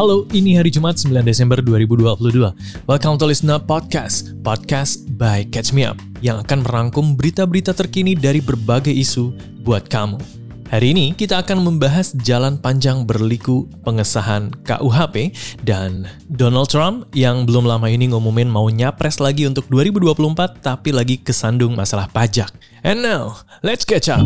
Halo, ini hari Jumat 9 Desember 2022. Welcome to Listener Podcast, podcast by Catch Me Up, yang akan merangkum berita-berita terkini dari berbagai isu buat kamu. Hari ini kita akan membahas jalan panjang berliku pengesahan KUHP dan Donald Trump yang belum lama ini ngumumin mau nyapres lagi untuk 2024 tapi lagi kesandung masalah pajak. And now, let's catch up.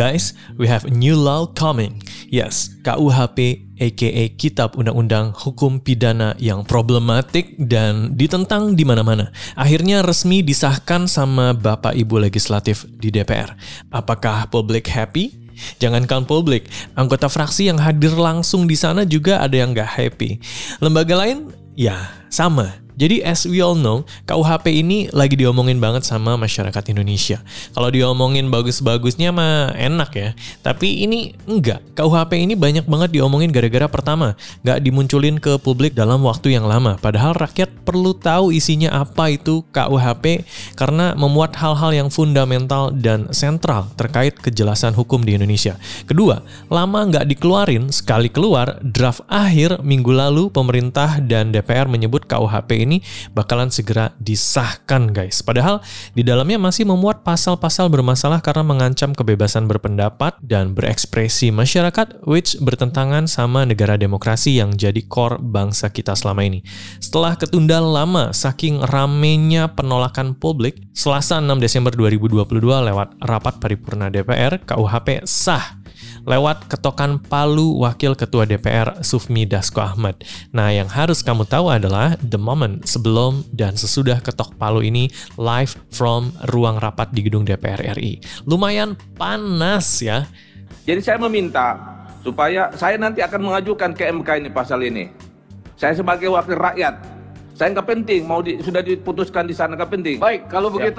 Guys, we have a new law coming. Yes, KUHP aka Kitab Undang-Undang Hukum Pidana yang problematik dan ditentang di mana-mana. Akhirnya resmi disahkan sama Bapak Ibu Legislatif di DPR. Apakah publik happy? Jangankan publik, anggota fraksi yang hadir langsung di sana juga ada yang gak happy. Lembaga lain, ya sama jadi as we all know, KUHP ini lagi diomongin banget sama masyarakat Indonesia. Kalau diomongin bagus-bagusnya mah enak ya. Tapi ini enggak. KUHP ini banyak banget diomongin gara-gara pertama, nggak dimunculin ke publik dalam waktu yang lama. Padahal rakyat perlu tahu isinya apa itu KUHP karena memuat hal-hal yang fundamental dan sentral terkait kejelasan hukum di Indonesia. Kedua, lama nggak dikeluarin, sekali keluar, draft akhir minggu lalu pemerintah dan DPR menyebut KUHP ini ini bakalan segera disahkan guys. Padahal di dalamnya masih memuat pasal-pasal bermasalah karena mengancam kebebasan berpendapat dan berekspresi masyarakat which bertentangan sama negara demokrasi yang jadi core bangsa kita selama ini. Setelah ketunda lama saking ramenya penolakan publik, Selasa 6 Desember 2022 lewat rapat paripurna DPR, KUHP sah lewat ketokan palu Wakil Ketua DPR Sufmi Dasko Ahmad. Nah, yang harus kamu tahu adalah the moment sebelum dan sesudah ketok palu ini live from ruang rapat di gedung DPR RI. Lumayan panas ya. Jadi saya meminta supaya saya nanti akan mengajukan ke MK ini pasal ini. Saya sebagai wakil rakyat, saya nggak penting mau di, sudah diputuskan di sana nggak penting. Baik, kalau ya.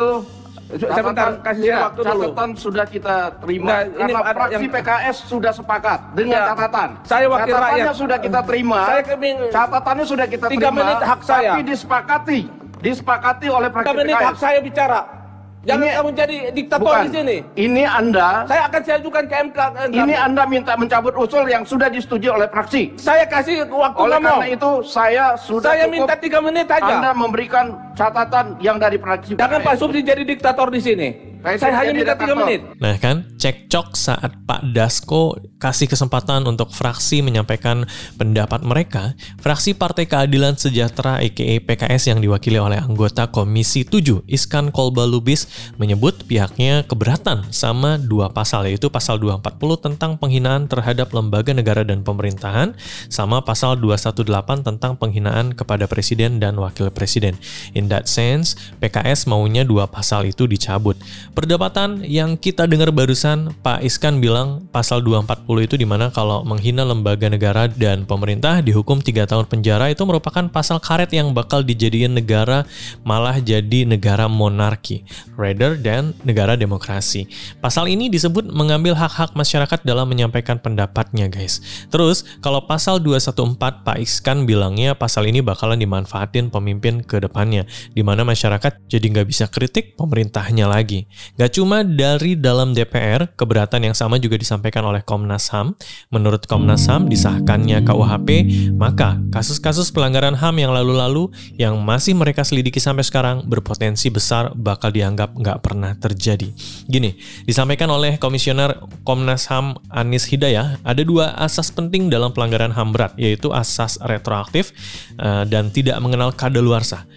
Catatan, kasih ya, waktu catatan dulu. sudah kita terima nah, karena ini fraksi yang... PKS sudah sepakat dengan ya, catatan. Saya wakil Catatannya rakyat. sudah kita terima. Saya kemin... Catatannya sudah kita Tiga terima. menit hak saya. Tapi disepakati, disepakati oleh fraksi Tiga menit PKS. hak saya bicara. Jangan ini, kamu jadi diktator bukan, di sini. Ini Anda. Saya akan saya ajukan ke MK. Ini Anda minta mencabut usul yang sudah disetujui oleh fraksi. Saya kasih waktu Oleh karena itu saya sudah Saya minta tiga menit aja. Anda memberikan catatan yang dari fraksi. Jangan Pak Subsi jadi diktator di sini. Saya, hanya minta tiga menit. Nah kan, cekcok saat Pak Dasko kasih kesempatan untuk fraksi menyampaikan pendapat mereka, fraksi Partai Keadilan Sejahtera aka PKS yang diwakili oleh anggota Komisi 7, Iskan Kolba Lubis, menyebut pihaknya keberatan sama dua pasal, yaitu pasal 240 tentang penghinaan terhadap lembaga negara dan pemerintahan, sama pasal 218 tentang penghinaan kepada presiden dan wakil presiden. In that sense, PKS maunya dua pasal itu dicabut. Perdebatan yang kita dengar barusan, Pak Iskan bilang pasal 240 itu di mana kalau menghina lembaga negara dan pemerintah dihukum 3 tahun penjara itu merupakan pasal karet yang bakal dijadikan negara malah jadi negara monarki, rather than negara demokrasi. Pasal ini disebut mengambil hak-hak masyarakat dalam menyampaikan pendapatnya guys. Terus, kalau pasal 214 Pak Iskan bilangnya pasal ini bakalan dimanfaatin pemimpin ke depannya, di mana masyarakat jadi nggak bisa kritik pemerintahnya lagi. Gak cuma dari dalam DPR, keberatan yang sama juga disampaikan oleh Komnas HAM. Menurut Komnas HAM, disahkannya KUHP, maka kasus-kasus pelanggaran HAM yang lalu-lalu yang masih mereka selidiki sampai sekarang berpotensi besar bakal dianggap nggak pernah terjadi. Gini, disampaikan oleh Komisioner Komnas HAM Anis Hidayah, ada dua asas penting dalam pelanggaran HAM berat, yaitu asas retroaktif uh, dan tidak mengenal kadaluarsa.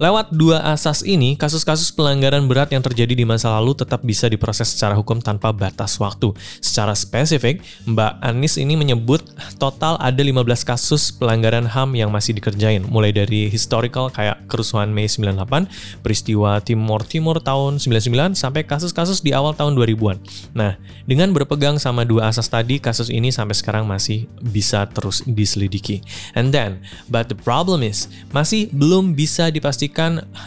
Lewat dua asas ini, kasus-kasus pelanggaran berat yang terjadi di masa lalu tetap bisa diproses secara hukum tanpa batas waktu. Secara spesifik, Mbak Anis ini menyebut total ada 15 kasus pelanggaran HAM yang masih dikerjain, mulai dari historical kayak kerusuhan Mei 98, peristiwa Timur Timur tahun 99, sampai kasus-kasus di awal tahun 2000-an. Nah, dengan berpegang sama dua asas tadi, kasus ini sampai sekarang masih bisa terus diselidiki. And then, but the problem is, masih belum bisa dipastikan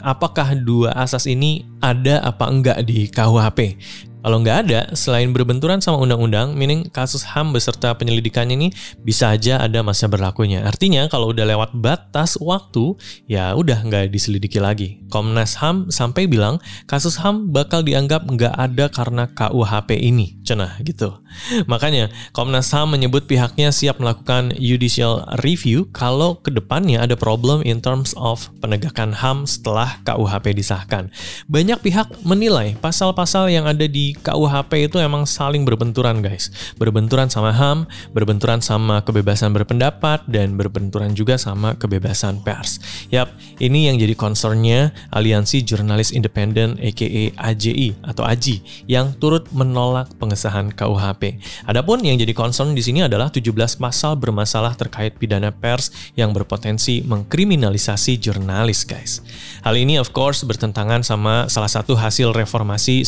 apakah dua asas ini ada apa enggak di KUHP. Kalau nggak ada, selain berbenturan sama undang-undang, meaning kasus HAM beserta penyelidikannya ini bisa aja ada masa berlakunya. Artinya kalau udah lewat batas waktu, ya udah nggak diselidiki lagi. Komnas HAM sampai bilang kasus HAM bakal dianggap nggak ada karena KUHP ini. Cenah gitu. Makanya Komnas HAM menyebut pihaknya siap melakukan judicial review kalau ke depannya ada problem in terms of penegakan HAM setelah KUHP disahkan. Banyak pihak menilai pasal-pasal yang ada di KUHP itu emang saling berbenturan guys. Berbenturan sama HAM, berbenturan sama kebebasan berpendapat, dan berbenturan juga sama kebebasan pers. Yap, ini yang jadi concernnya Aliansi Jurnalis Independen aka AJI atau AJI yang turut menolak pengesahan KUHP. Adapun yang jadi concern di sini adalah 17 pasal bermasalah terkait pidana pers yang berpotensi mengkriminalisasi jurnalis guys. Hal ini of course bertentangan sama salah satu hasil reformasi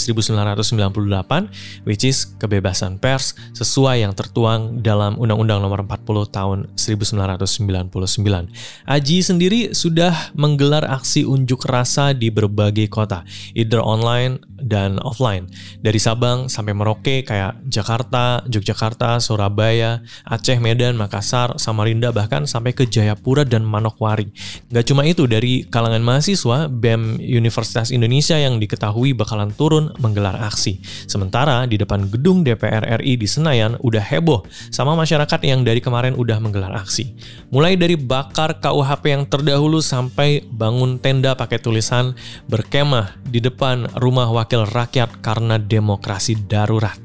1990 which is kebebasan pers sesuai yang tertuang dalam Undang-Undang Nomor 40 Tahun 1999. Aji sendiri sudah menggelar aksi unjuk rasa di berbagai kota, either online dan offline. Dari Sabang sampai Merauke kayak Jakarta, Yogyakarta, Surabaya, Aceh, Medan, Makassar, Samarinda, bahkan sampai ke Jayapura dan Manokwari. Gak cuma itu, dari kalangan mahasiswa, BEM Universitas Indonesia yang diketahui bakalan turun menggelar aksi. Sementara di depan gedung DPR RI di Senayan udah heboh sama masyarakat yang dari kemarin udah menggelar aksi. Mulai dari bakar KUHP yang terdahulu sampai bangun tenda pakai tulisan berkemah di depan rumah wakil rakyat karena demokrasi darurat.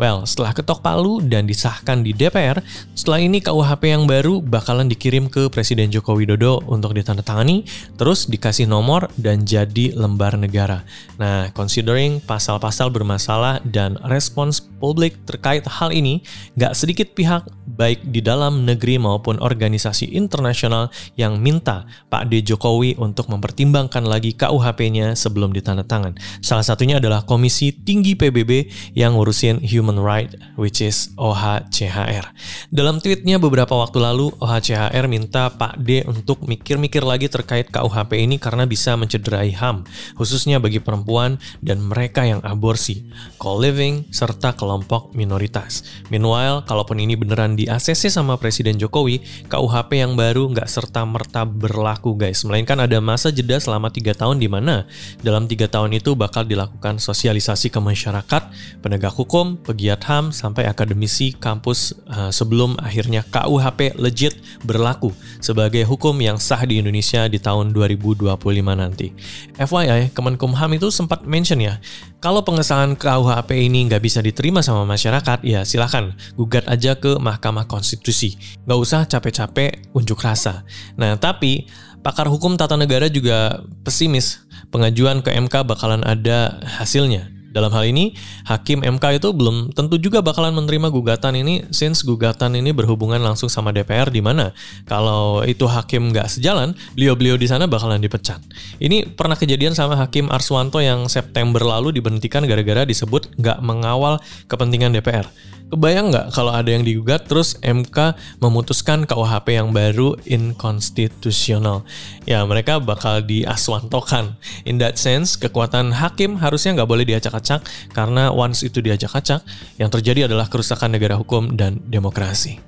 Well, setelah ketok palu dan disahkan di DPR, setelah ini KUHP yang baru bakalan dikirim ke Presiden Joko Widodo untuk ditandatangani, terus dikasih nomor dan jadi lembar negara. Nah, considering pasal-pasal bermasalah dan respons publik terkait hal ini, nggak sedikit pihak baik di dalam negeri maupun organisasi internasional yang minta Pak D. Jokowi untuk mempertimbangkan lagi KUHP-nya sebelum ditandatangan. Salah satunya adalah Komisi Tinggi PBB yang ngurusin human Human Right, which is OHCHR. Dalam tweetnya beberapa waktu lalu, OHCHR minta Pak D untuk mikir-mikir lagi terkait KUHP ini karena bisa mencederai HAM, khususnya bagi perempuan dan mereka yang aborsi, co-living, serta kelompok minoritas. Meanwhile, kalaupun ini beneran di ACC sama Presiden Jokowi, KUHP yang baru nggak serta-merta berlaku guys, melainkan ada masa jeda selama tiga tahun di mana dalam tiga tahun itu bakal dilakukan sosialisasi ke masyarakat, penegak hukum, pegiat HAM sampai akademisi kampus uh, sebelum akhirnya KUHP legit berlaku sebagai hukum yang sah di Indonesia di tahun 2025 nanti. FYI, Kemenkumham itu sempat mention ya, kalau pengesahan KUHP ini nggak bisa diterima sama masyarakat, ya silahkan gugat aja ke Mahkamah Konstitusi. Nggak usah capek-capek unjuk rasa. Nah, tapi pakar hukum tata negara juga pesimis pengajuan ke MK bakalan ada hasilnya. Dalam hal ini, Hakim MK itu belum tentu juga bakalan menerima gugatan ini since gugatan ini berhubungan langsung sama DPR di mana kalau itu hakim nggak sejalan, beliau-beliau di sana bakalan dipecat. Ini pernah kejadian sama Hakim Arswanto yang September lalu diberhentikan gara-gara disebut nggak mengawal kepentingan DPR. Kebayang nggak kalau ada yang digugat terus MK memutuskan KUHP yang baru inkonstitusional? Ya mereka bakal diaswantokan. In that sense, kekuatan hakim harusnya nggak boleh diacak-acak karena once itu diacak-acak, yang terjadi adalah kerusakan negara hukum dan demokrasi.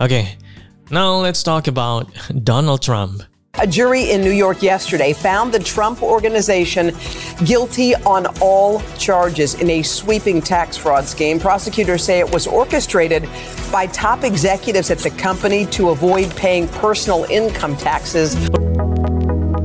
Oke, okay, now let's talk about Donald Trump. A jury in New York yesterday found the Trump organization guilty on all charges in a sweeping tax fraud scheme. Prosecutors say it was orchestrated by top executives at the company to avoid paying personal income taxes.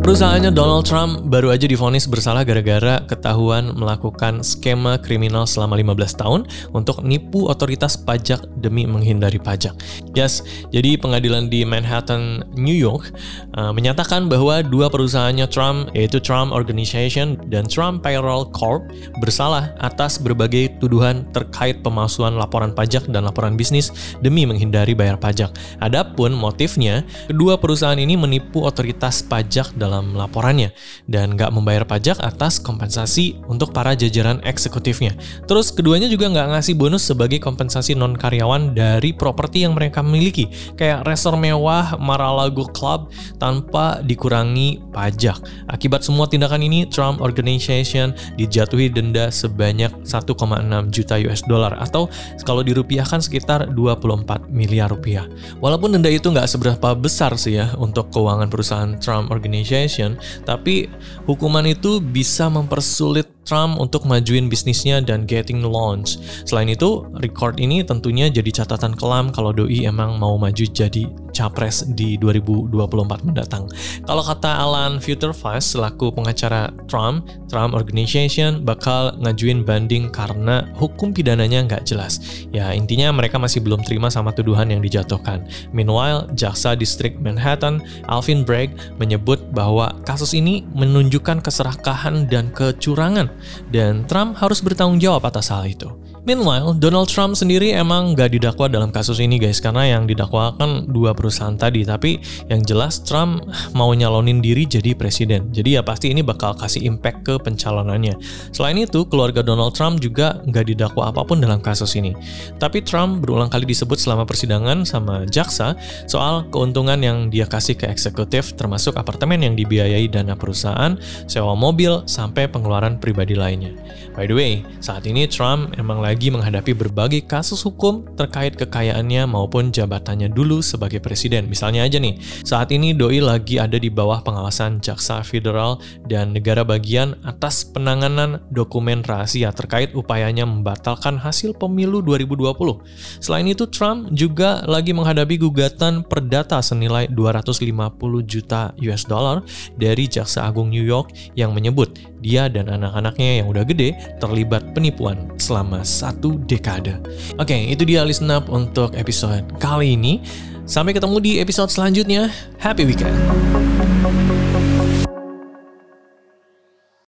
Perusahaannya Donald Trump baru aja difonis bersalah gara-gara ketahuan melakukan skema kriminal selama 15 tahun untuk nipu otoritas pajak demi menghindari pajak. Yes, jadi pengadilan di Manhattan, New York uh, menyatakan bahwa dua perusahaannya Trump yaitu Trump Organization dan Trump Payroll Corp bersalah atas berbagai tuduhan terkait pemalsuan laporan pajak dan laporan bisnis demi menghindari bayar pajak. Adapun motifnya, kedua perusahaan ini menipu otoritas pajak dalam dalam laporannya dan nggak membayar pajak atas kompensasi untuk para jajaran eksekutifnya. Terus keduanya juga nggak ngasih bonus sebagai kompensasi non karyawan dari properti yang mereka miliki, kayak resor mewah Mar-a-Lago Club tanpa dikurangi pajak. Akibat semua tindakan ini, Trump Organization dijatuhi denda sebanyak 1,6 juta US dollar atau kalau dirupiahkan sekitar 24 miliar rupiah. Walaupun denda itu nggak seberapa besar sih ya untuk keuangan perusahaan Trump Organization, tapi hukuman itu bisa mempersulit Trump untuk majuin bisnisnya dan getting launch. Selain itu, record ini tentunya jadi catatan kelam kalau Doi emang mau maju jadi capres di 2024 mendatang. Kalau kata Alan Futerfast selaku pengacara Trump, Trump Organization bakal ngajuin banding karena hukum pidananya nggak jelas. Ya intinya mereka masih belum terima sama tuduhan yang dijatuhkan. Meanwhile, Jaksa Distrik Manhattan, Alvin Bragg, menyebut bahwa kasus ini menunjukkan keserakahan dan kecurangan dan Trump harus bertanggung jawab atas hal itu. Meanwhile, Donald Trump sendiri emang gak didakwa dalam kasus ini guys, karena yang didakwakan dua perusahaan tadi, tapi yang jelas Trump mau nyalonin diri jadi presiden. Jadi ya pasti ini bakal kasih impact ke pencalonannya. Selain itu, keluarga Donald Trump juga gak didakwa apa pun dalam kasus ini. Tapi Trump berulang kali disebut selama persidangan sama jaksa soal keuntungan yang dia kasih ke eksekutif, termasuk apartemen yang dibiayai dana perusahaan, sewa mobil, sampai pengeluaran pribadi lainnya. By the way, saat ini Trump emang lagi lagi menghadapi berbagai kasus hukum terkait kekayaannya maupun jabatannya dulu sebagai presiden. Misalnya aja nih, saat ini Doi lagi ada di bawah pengawasan jaksa federal dan negara bagian atas penanganan dokumen rahasia terkait upayanya membatalkan hasil pemilu 2020. Selain itu, Trump juga lagi menghadapi gugatan perdata senilai 250 juta US dollar dari Jaksa Agung New York yang menyebut dia dan anak-anaknya yang udah gede terlibat penipuan selama satu dekade. Oke, itu dia listen up untuk episode kali ini. Sampai ketemu di episode selanjutnya. Happy weekend.